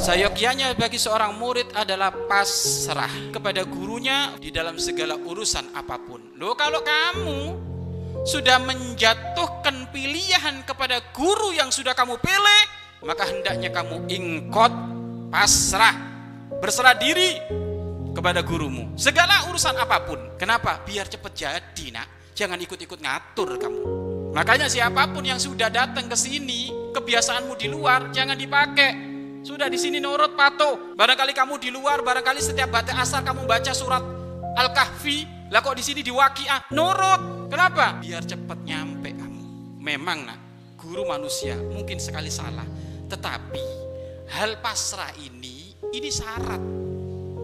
Sayogyanya bagi seorang murid adalah pasrah kepada gurunya di dalam segala urusan apa pun. Loh kalau kamu sudah menjatuhkan pilihan kepada guru yang sudah kamu pilih, maka hendaknya kamu ingkot, pasrah, berserah diri kepada gurumu. Segala urusan apa pun. Kenapa? Biar cepat jadi, nak. Jangan ikut-ikut ngatur kamu. Makanya siapa pun yang sudah datang ke sini, kebiasaanmu di luar jangan dipakai. Sudah di sini nurut patuh. Barangkali kamu di luar, barangkali setiap baca asar kamu baca surat Al-Kahfi, lah kok di sini di Waqiah nurut. Kenapa? Biar cepat nyampe kamu. Memang nak, guru manusia mungkin sekali salah, tetapi hal pasrah ini ini syarat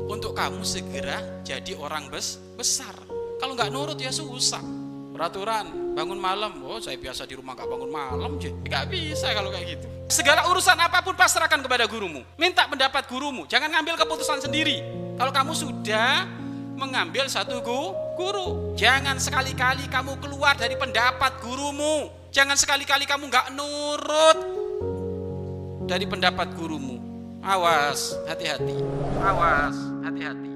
untuk kamu segera jadi orang bes besar. Kalau nggak nurut ya susah. Peraturan bangun malam, oh saya biasa di rumah nggak bangun malam, je. nggak bisa kalau kayak gitu. Segala urusan apa pun pasrahkan kepada gurumu. Minta pendapat gurumu, jangan ngambil keputusan sendiri. Kalau kamu sudah mengambil satu gu, guru, jangan sekali-kali kamu keluar dari pendapat gurumu. Jangan sekali-kali kamu nggak nurut dari pendapat gurumu. Awas, hati-hati. Awas, hati-hati.